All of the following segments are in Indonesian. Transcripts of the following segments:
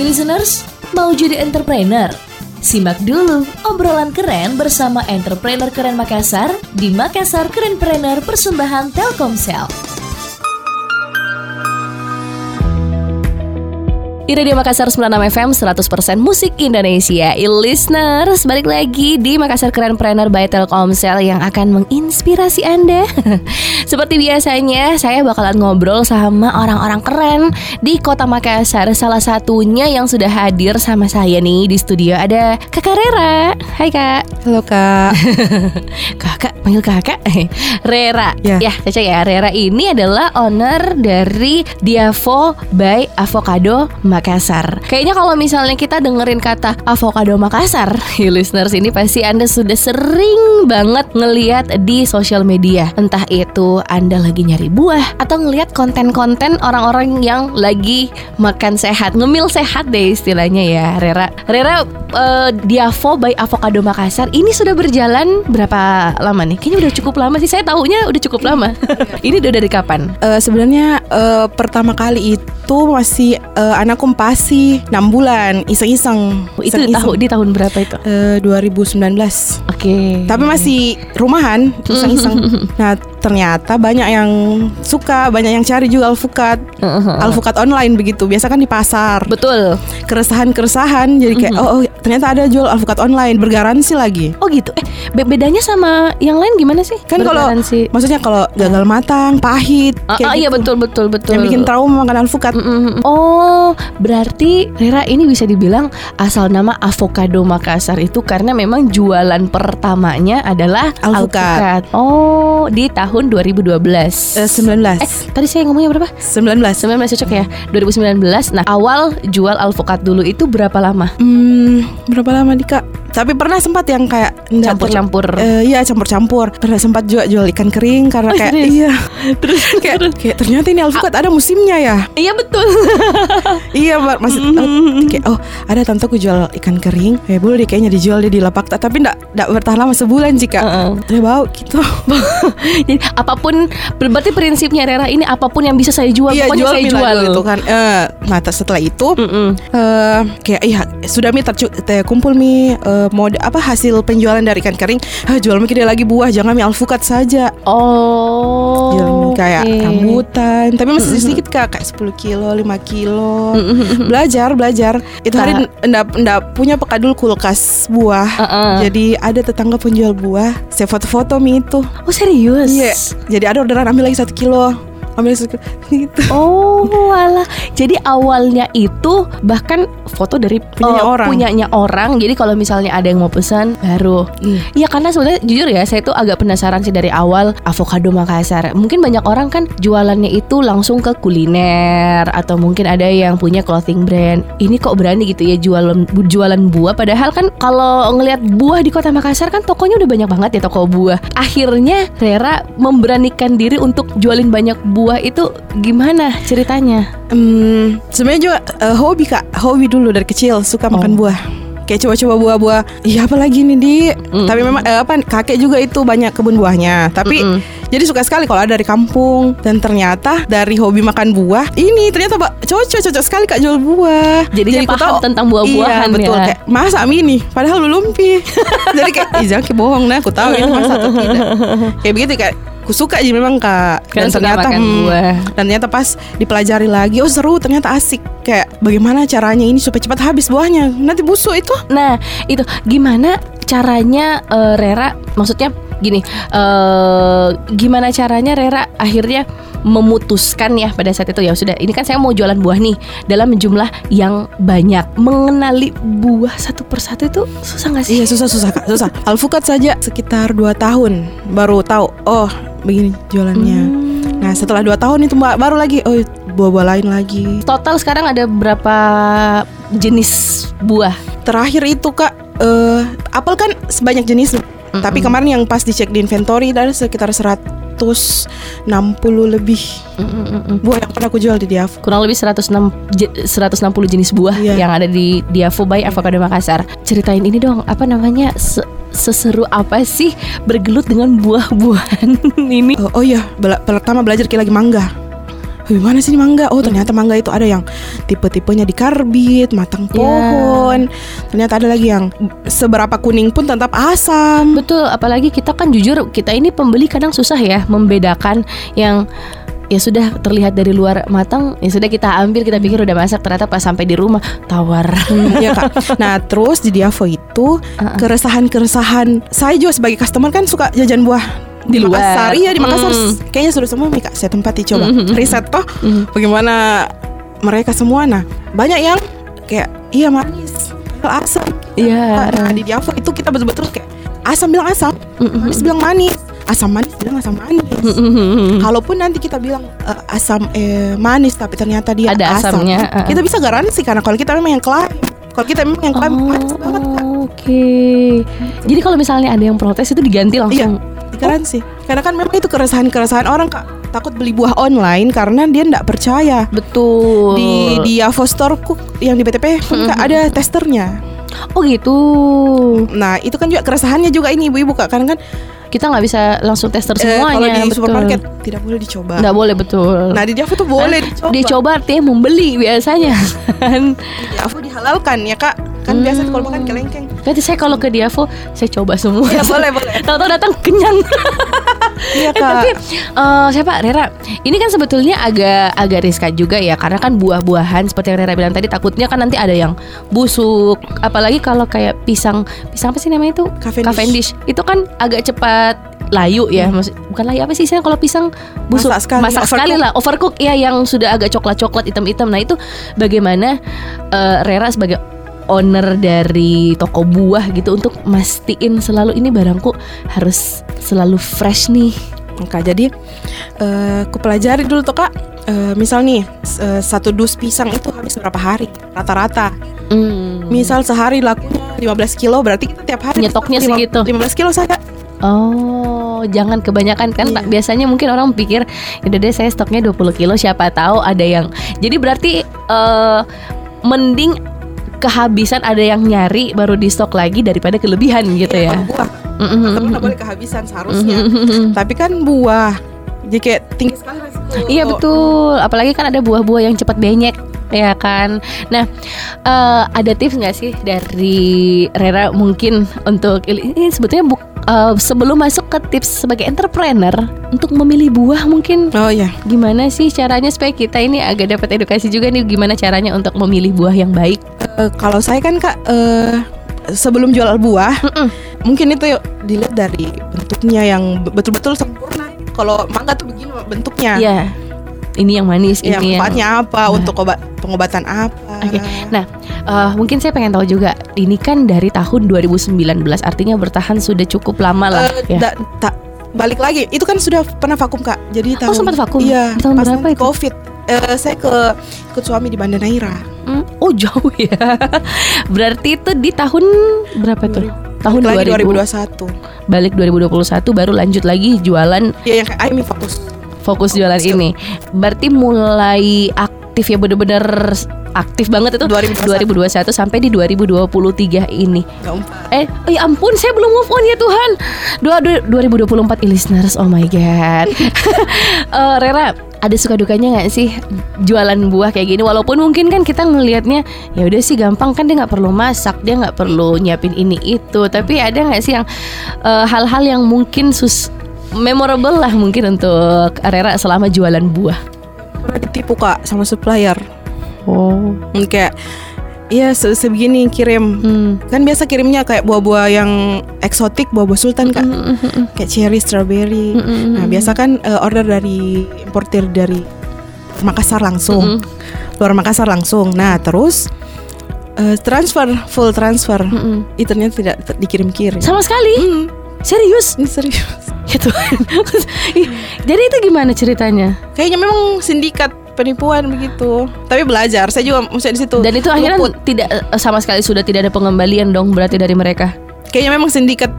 listeners, mau jadi entrepreneur? Simak dulu obrolan keren bersama entrepreneur keren Makassar di Makassar Kerenpreneur Persembahan Telkomsel. Di Radio Makassar 96 FM 100% musik Indonesia. E-listeners, balik lagi di Makassar Keren Planner by Telkomsel yang akan menginspirasi Anda. Seperti biasanya, saya bakalan ngobrol sama orang-orang keren di kota Makassar. Salah satunya yang sudah hadir sama saya nih di studio ada Kakak Rera. Hai Kak. Halo Kak. Kakak, panggil kakak. Rera. Ya. ya Caca ya. Rera ini adalah owner dari Diavo by Avocado Makassar Kayaknya kalau misalnya kita dengerin kata Avocado Makassar ya listeners ini pasti Anda sudah sering banget ngeliat di sosial media Entah itu Anda lagi nyari buah Atau ngeliat konten-konten orang-orang yang lagi makan sehat Ngemil sehat deh istilahnya ya Rera Rera eh, Diavo by Avocado Makassar Ini sudah berjalan berapa lama nih? Kayaknya udah cukup lama sih Saya taunya udah cukup lama Ini udah dari kapan? Eh, Sebenarnya eh, pertama kali itu masih eh, anakku pasi 6 bulan iseng-iseng Oh, Itu di, Iseng-iseng. tahun, di tahun berapa itu? Eh, 2019 Oke Tapi masih rumahan iseng-iseng Nah ternyata banyak yang suka Banyak yang cari juga alpukat Alpukat online begitu Biasa kan di pasar Betul Keresahan-keresahan Jadi kayak oh, oh ternyata ada jual alpukat online Bergaransi lagi Oh gitu Eh be- bedanya sama yang lain gimana sih? Kan kalau. Maksudnya kalau gagal matang Pahit Ah, kayak iya gitu. betul betul betul Yang bikin trauma makan alpukat Mm-mm. Oh, berarti Rera ini bisa dibilang asal nama Avocado Makassar itu karena memang jualan pertamanya adalah Alpukat. Oh, di tahun 2012. Eh, 19 Eh, tadi saya ngomongnya berapa? 19 19 cocok ya. 2019 Nah awal jual alpukat dulu itu berapa lama? Hmm, berapa lama nih kak? Tapi pernah sempat yang kayak Campur-campur. Eh, Iya campur-campur. Pernah sempat juga jual ikan kering Karena Oh, kayak serius? Iya. Terus kayak, kayak ternyata ini alpukat ada musimnya ya? Iya betul. Iya Mbak. Masih oh, kayak, oh ada tanteku jual ikan kering. Eh boleh deh kayaknya dijual deh di lapak. Tapi nggak bertahan lama sebulan kak. Heeh. Dia bau gitu. Jadi apa pun Berarti prinsipnya Rera ini Apa pun yang bisa saya jual Iya Pokoknya jual saya jual. gitu kan. Eh, Nah setelah itu Mm-mm. eh kayak iya sudah mi kumpul mi eh, mode apa hasil penjualan dari ikan kering. Ah, jual mi dia lagi buah jangan mi alpukat saja. Oh jual mi kayak oke. rambutan tapi masih sedikit kak kayak 10 kilo 5 kilo. Belajar belajar. Itu hari ndak ndak punya pekadul kulkas buah. Heeh. jadi ada tetangga penjual buah. Saya foto-foto mi itu. Oh serius? iya jadi ada orderan ambil lagi satu kilo ambil kilo gitu. Oh alah Jadi awalnya itu Bahkan foto dari Punyanya eh, orang. Punyanya orang. Jadi kalau misalnya ada yang mau pesan Baru. Iya. Iya karena sebenarnya jujur ya Saya tuh agak penasaran sih dari awal Avocado Makassar. Mungkin banyak orang kan Jualannya itu langsung ke kuliner Atau mungkin ada yang punya clothing brand. Ini kok berani gitu ya Jualan jualan buah? Padahal kan Kalau ngelihat buah di kota Makassar kan Tokonya udah banyak banget ya toko buah. Akhirnya Rera memberanikan diri Untuk jualin banyak buah itu Gimana ceritanya? Hmm, sebenarnya juga eh, hobi kak, hobi dulu dari kecil suka makan buah. Kayak coba-coba buah-buah. Iya apa lagi nih di? Tapi memang eh, apa kakek juga itu banyak kebun buahnya. Tapi Mm-mm. jadi suka sekali kalau ada dari kampung dan ternyata dari hobi makan buah ini ternyata Mbak, cocok cocok sekali kak jual buah. Jadinya ku paham tentang buah-buahan iya, betul ya. kayak masa mi nih padahal belum pi. jadi kayak kayak bohong nah aku tahu ini masa atau tidak. Kayak begitu kayak aku suka aja memang kak. Karena suka makan hmm, dan ternyata pas dipelajari lagi oh seru ternyata asik. Kayak bagaimana caranya ini supaya cepat habis buahnya? Nanti busuk itu. Nah, itu. Gimana caranya eh, Rera maksudnya gini, eh gimana caranya Rera akhirnya memutuskan ya pada saat itu ya sudah ini kan saya mau jualan buah nih dalam jumlah yang banyak. Mengenali buah satu persatu itu susah nggak sih? iya susah susah kak susah. Alpukat saja sekitar 2 tahun baru tahu oh begini jualannya. Nah setelah 2 tahun itu baru lagi oh buah-buah lain lagi. Total sekarang ada berapa jenis buah? terakhir itu kak eh apel kan sebanyak jenis tapi kemarin yang pas dicek di inventory ada sekitar 160 lebih Mm-mm-mm. buah yang pernah aku jual di Diav kurang lebih 106 je- 160 jenis buah Iya. yang ada di Diavo by Avocado Makassar. Ceritain ini dong, apa namanya? se- seseru apa sih bergelut dengan buah-buahan ini? Oh, oh iya, bela- pertama belajar kayak lagi mangga. "Wih, mana sih mangga? Oh ternyata mangga itu ada yang tipe-tipenya di karbit, matang Ya. pohon. Ternyata ada lagi yang seberapa kuning pun tetap asam. Betul, apalagi kita kan jujur kita ini pembeli kadang susah ya membedakan yang ya sudah terlihat dari luar matang, ya sudah kita ambil kita pikir udah masak ternyata pas sampai di rumah tawar. Hmm, Iya kak. Nah terus di Diavo itu Uh-uh. keresahan-keresahan saya juga sebagai customer kan suka jajan buah Di luar. Makassar. Iya di Makassar Hmm. kayaknya sudah semua nih kak. Saya tempati coba Mhm. riset toh Mhm. bagaimana mereka semua. Nah banyak yang kayak iya manis, asam. Iya. Nah di Diavo itu kita betul-betul kayak asam bilang asam, Mhm. manis bilang manis, asam manis bilang asam manis. Mhm. Kalaupun nanti kita bilang eh, asam eh, manis tapi ternyata dia Ada asam, asamnya, uh-uh. kita bisa garansi karena kalau kita memang yang klaim, kalau kita memang yang klaim manis banget. Oh, Oke. Jadi kalau misalnya ada yang protes itu diganti langsung. Garansi. Karena kan memang itu keresahan-keresahan orang kak takut beli buah online karena dia tidak percaya. Betul. Di di Cook yang di BTP pun Kak, ada testernya. Oh gitu. Nah itu kan juga keresahannya juga ini ibu-ibu kak karena kan Kita nggak bisa langsung tester eh, semuanya. kalau di betul. supermarket tidak boleh dicoba. Nggak boleh betul. Nah di Yavo tuh boleh dicoba. Dicoba artinya membeli biasanya. Di dihalalkan ya kak. Kan Hmm. biasa kalau makan kelengkeng. Berarti saya kalau ke Diavo saya coba semua. Ya boleh boleh. Tahu-tahu datang kenyang. Iya Eh, tapi kak. eh, siapa Rera? Ini kan sebetulnya agak agak riskan juga ya karena kan buah-buahan seperti yang Rera bilang tadi takutnya kan nanti ada yang busuk. Apalagi kalau kayak pisang pisang apa sih namanya itu? Cavendish. Itu kan agak cepat layu ya, Maksud- bukan layu apa sih istilahnya kalau pisang busuk Masak sekali, masak sekali overcook. lah overcook ya yang sudah agak coklat-coklat hitam-hitam. Nah itu bagaimana eh, Rera sebagai owner dari toko buah gitu untuk mastiin selalu ini barangku harus selalu fresh nih. Kak, jadi eh, aku pelajari dulu tuh kak. Eh, misal nih eh, satu dus pisang itu habis berapa hari rata-rata. Hmm. Misal sehari lakunya 15 kilo berarti kita tiap hari Nyetoknya lima- segitu. 15 kilo saja. Oh, jangan kebanyakan kan Iya. biasanya mungkin orang pikir udah deh saya stoknya 20 kilo siapa tahu ada yang jadi berarti eh mending kehabisan ada yang nyari baru di stok lagi daripada kelebihan gitu ya. Kalau buah, Mm-mm. tapi nggak boleh kehabisan seharusnya. Mm-mm. Tapi kan buah, jadi kayak tinggi sekali resiko. Iya betul, apalagi kan ada buah-buah yang cepat benyek ya kan. Nah, eh, ada tips nggak sih dari Rera mungkin untuk ini sebetulnya buk- eh, sebelum masuk ke tips sebagai entrepreneur untuk memilih buah mungkin Oh iya, gimana sih caranya supaya kita ini agak dapat edukasi juga nih gimana caranya untuk memilih buah yang baik. Eh, kalau saya kan kak eh, sebelum jual buah, mungkin itu yuk dilihat dari bentuknya yang be- betul-betul sempurna. Kalau mangga tuh begini bentuknya. Iya. Ini yang manis, Ya, ini yang manfaatnya apa Nah. untuk obat pengobatan apa? Oke. Nah, eh, mungkin saya pengen tahu juga. Ini kan dari tahun 2019, artinya bertahan sudah cukup lama lah. Eh, ya. da- tak balik lagi. Itu kan sudah pernah vakum kak. Jadi tahun Oh, sempat vakum? Iya. Tahun pas berapa itu? Covid. Eh, saya ke ikut suami di Banda Neira. Hmm, Oh jauh ya. Berarti itu di tahun berapa tuh? Tahun Balik lagi 2000, 2021. balik 2021 baru lanjut lagi jualan Ya yang kayak Aimi fokus. fokus jualan ini. Berarti mulai aktif ya bener-bener aktif banget itu 2021. 2021 sampai di 2023 ini. Umpat. Eh, oh ya ampun, saya belum move on ya Tuhan. Dua, dua- 2024 listeners, oh my god. Eh, Rera, ada suka dukanya nggak sih jualan buah kayak gini? Walaupun mungkin kan kita ngelihatnya ya udah sih gampang kan dia nggak perlu masak, dia nggak perlu nyiapin ini itu. Tapi ada nggak sih yang eh, hal-hal yang mungkin sus memorable lah mungkin untuk Rera selama jualan buah? Pernah ditipu kak sama supplier. Oh, Hmm, Kayak Iya se sebegini kirim. Hmm. Kan biasa kirimnya kayak buah-buah yang eksotik Buah-buah sultan kak. Mm, mm, mm, mm. Kayak cherry, strawberry. Mm, mm, mm, Nah mm. biasa kan eh, order dari Importir dari Makassar langsung. Mm, Luar Makassar langsung. Nah terus eh, Transfer Full transfer. Mm, mm. Itu ternyata tidak ter- dikirim-kirim. Sama sekali? Hmm, serius? Ini serius Ih, jadi itu gimana ceritanya? Kayaknya memang sindikat penipuan begitu. Tapi belajar Saya juga maksudnya di situ dan itu akhirnya luput. tidak eh, sama sekali sudah tidak ada pengembalian dong berarti dari mereka? Kayaknya memang sindikat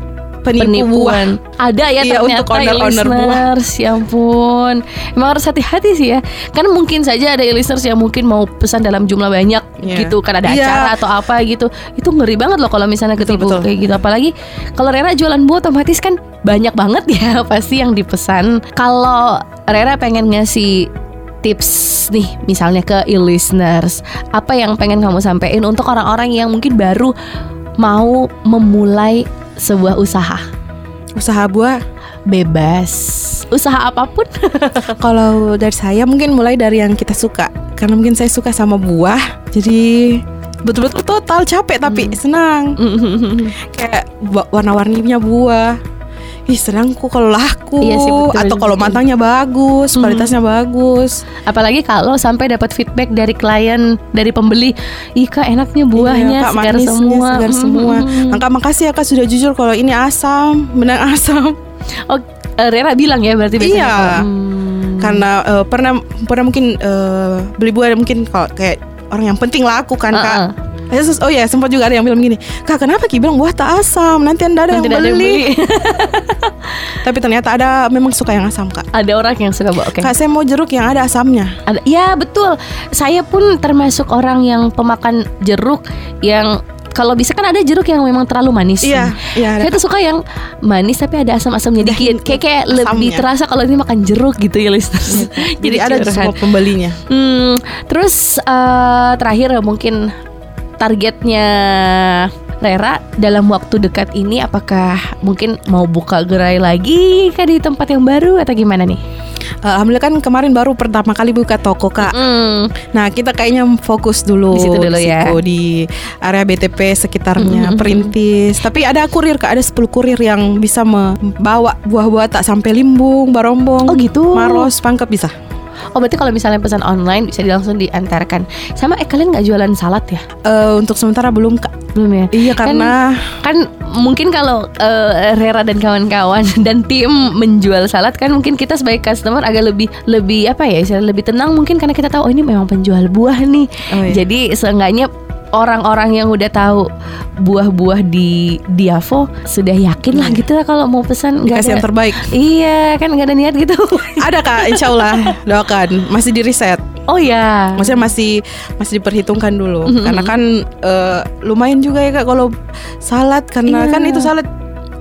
penipu buah penipuan. Ada ya Iya, ternyata untuk owner-owner buah. listeners ya ampun. Emang harus hati-hati sih ya. Kan mungkin saja ada listeners yang mungkin mau pesan dalam jumlah banyak Iya. gitu. Kan ada Iya. acara atau apa gitu. Itu ngeri banget loh kalau misalnya ketipu betul. kayak gitu. Apalagi kalau Rera jualan buah otomatis kan banyak banget ya pasti yang dipesan. Kalau Rera pengen ngasih tips nih misalnya ke e-listeners apa yang pengen kamu sampaikan untuk orang-orang yang mungkin baru mau memulai sebuah usaha. Usaha buah? Bebas. Usaha apa pun. Kalau dari saya mungkin mulai dari yang kita suka. Karena mungkin saya suka sama buah. Jadi betul-betul total capek tapi Hmm. senang. Kayak wa- warna-warninya buah Ih senang kok kalau laku Iya sih, betul Atau kalau matangnya bagus Hmm. Kualitasnya bagus apalagi kalau sampai dapat feedback dari klien dari pembeli ih kak enaknya buahnya Iya, Kak, segar manisnya, semua segar Mm, semua. mm. Nah, Kak, makasih ya Kak sudah jujur kalau ini asam Benar asam oh eh, Rera bilang ya berarti biasanya Iya. kalau, hmm. Karena eh, pernah pernah mungkin eh, beli buah mungkin kalau kayak orang yang penting laku kan Kak Uh-uh. Eh, Oh ya sempat juga ada yang bilang gini Kak kenapa Ki bilang buah tak asam Nanti anda ada Nanti yang ada yang beli beli. Tapi ternyata ada memang suka yang asam Kak ada orang yang suka bawa oke Kak saya mau jeruk yang ada asamnya Ada, ya betul. Saya pun termasuk orang yang pemakan jeruk yang kalau bisa kan ada jeruk yang memang terlalu manis. Iya iya ada, Saya tuh suka yang manis tapi ada asam-asamnya Ada dikit. Kayak kayak lebih terasa kalau ini makan jeruk gitu ya listeners. Jadi ada curhat. semua pembelinya Hmm, terus eh, terakhir mungkin targetnya Rera dalam waktu dekat ini apakah mungkin mau buka gerai lagi kan di tempat yang baru atau gimana nih? Alhamdulillah kan kemarin baru pertama kali buka toko Kak Hmm, Nah kita kayaknya fokus dulu Di situ dulu ya. situ, Di area BTP sekitarnya Mm-mm. Perintis Tapi ada kurir Kak Ada 10 kurir yang bisa membawa buah-buah tak sampai limbung Barombong Oh gitu. Maros, pangkep bisa Oh berarti kalau misalnya pesan online bisa langsung diantarkan. Sama eh kalian nggak jualan salad ya? Eh, Untuk sementara belum Kak Belum ya? Iya karena Kan mungkin kalau eh, Rera dan kawan-kawan dan tim menjual salad kan mungkin kita sebagai customer agak lebih lebih apa ya lebih tenang mungkin karena kita tahu oh ini memang penjual buah nih. Oh, iya. Jadi seenggaknya orang-orang yang udah tahu buah-buah di Diavo sudah yakin lah Iya. gitu lah kalau mau pesan nggak Dikasih yang ada terbaik Iya kan nggak ada niat gitu. Ada Kak insya Allah Doakan Masih di riset oh ya. Maksudnya masih masih diperhitungkan dulu Mhm. Karena kan eh, lumayan juga ya Kak Kalau salad Karena Iya. kan itu salad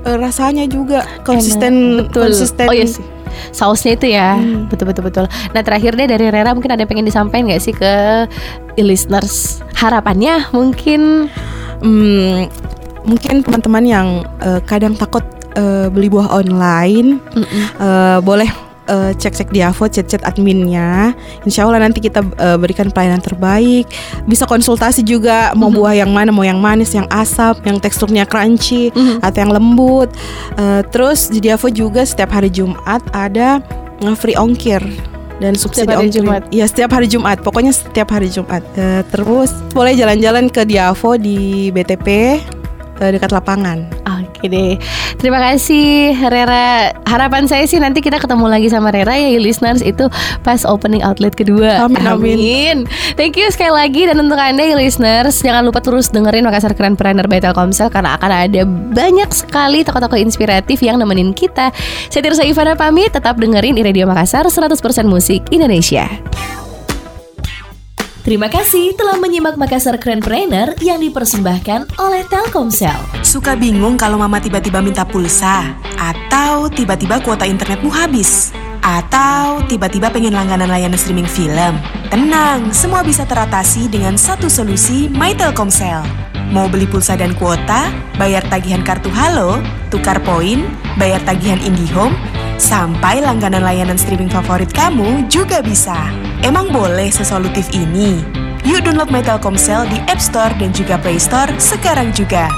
eh, rasanya juga konsisten Betul. konsisten Oh iya sih. Sausnya itu ya. Hmm. Betul betul betul. Nah, terakhir deh dari Rera mungkin ada yang pengen disampaikan nggak sih ke listeners? Harapannya mungkin Hmm, mungkin teman-teman yang eh, kadang takut eh, beli buah online mm-mm. eh, boleh eh, cek-cek di Avo chat-chat adminnya. Insya Allah nanti kita eh, berikan pelayanan terbaik. Bisa konsultasi juga mau Mhm. buah yang mana, mau yang manis, yang asam, yang teksturnya crunchy Mhm. atau yang lembut. Eh, terus di Avo juga setiap hari Jumat ada free ongkir dan subsidi hari ongkir. Jumat? Iya setiap hari Jumat. Pokoknya setiap hari Jumat. Eh, terus boleh jalan-jalan ke Diavo di BTP eh, dekat lapangan. Oke deh. Terima kasih Rera. Harapan saya sih nanti kita ketemu lagi sama Rera ya listeners itu pas opening outlet kedua. Amin, amin. Thank you sekali lagi dan untuk Anda ya listeners jangan lupa terus dengerin Makassar Keren Planner by Telkomsel karena akan ada banyak sekali toko-toko inspiratif yang nemenin kita. Saya Tirsa Ivana pamit tetap dengerin di Radio Makassar 100% musik Indonesia. Terima kasih telah menyimak Makassar Planner yang dipersembahkan oleh Telkomsel. Suka bingung kalau mama tiba-tiba minta pulsa? Atau tiba-tiba kuota internetmu habis? Atau tiba-tiba pengen langganan layanan streaming film? Tenang, semua bisa teratasi dengan satu solusi My Telkomsel. Mau beli pulsa dan kuota, bayar tagihan kartu Halo, tukar poin, bayar tagihan IndiHome, sampai langganan layanan streaming favorit kamu juga bisa. Emang boleh sesolutif ini? Yuk download My Telkomsel di App Store dan juga Play Store sekarang juga.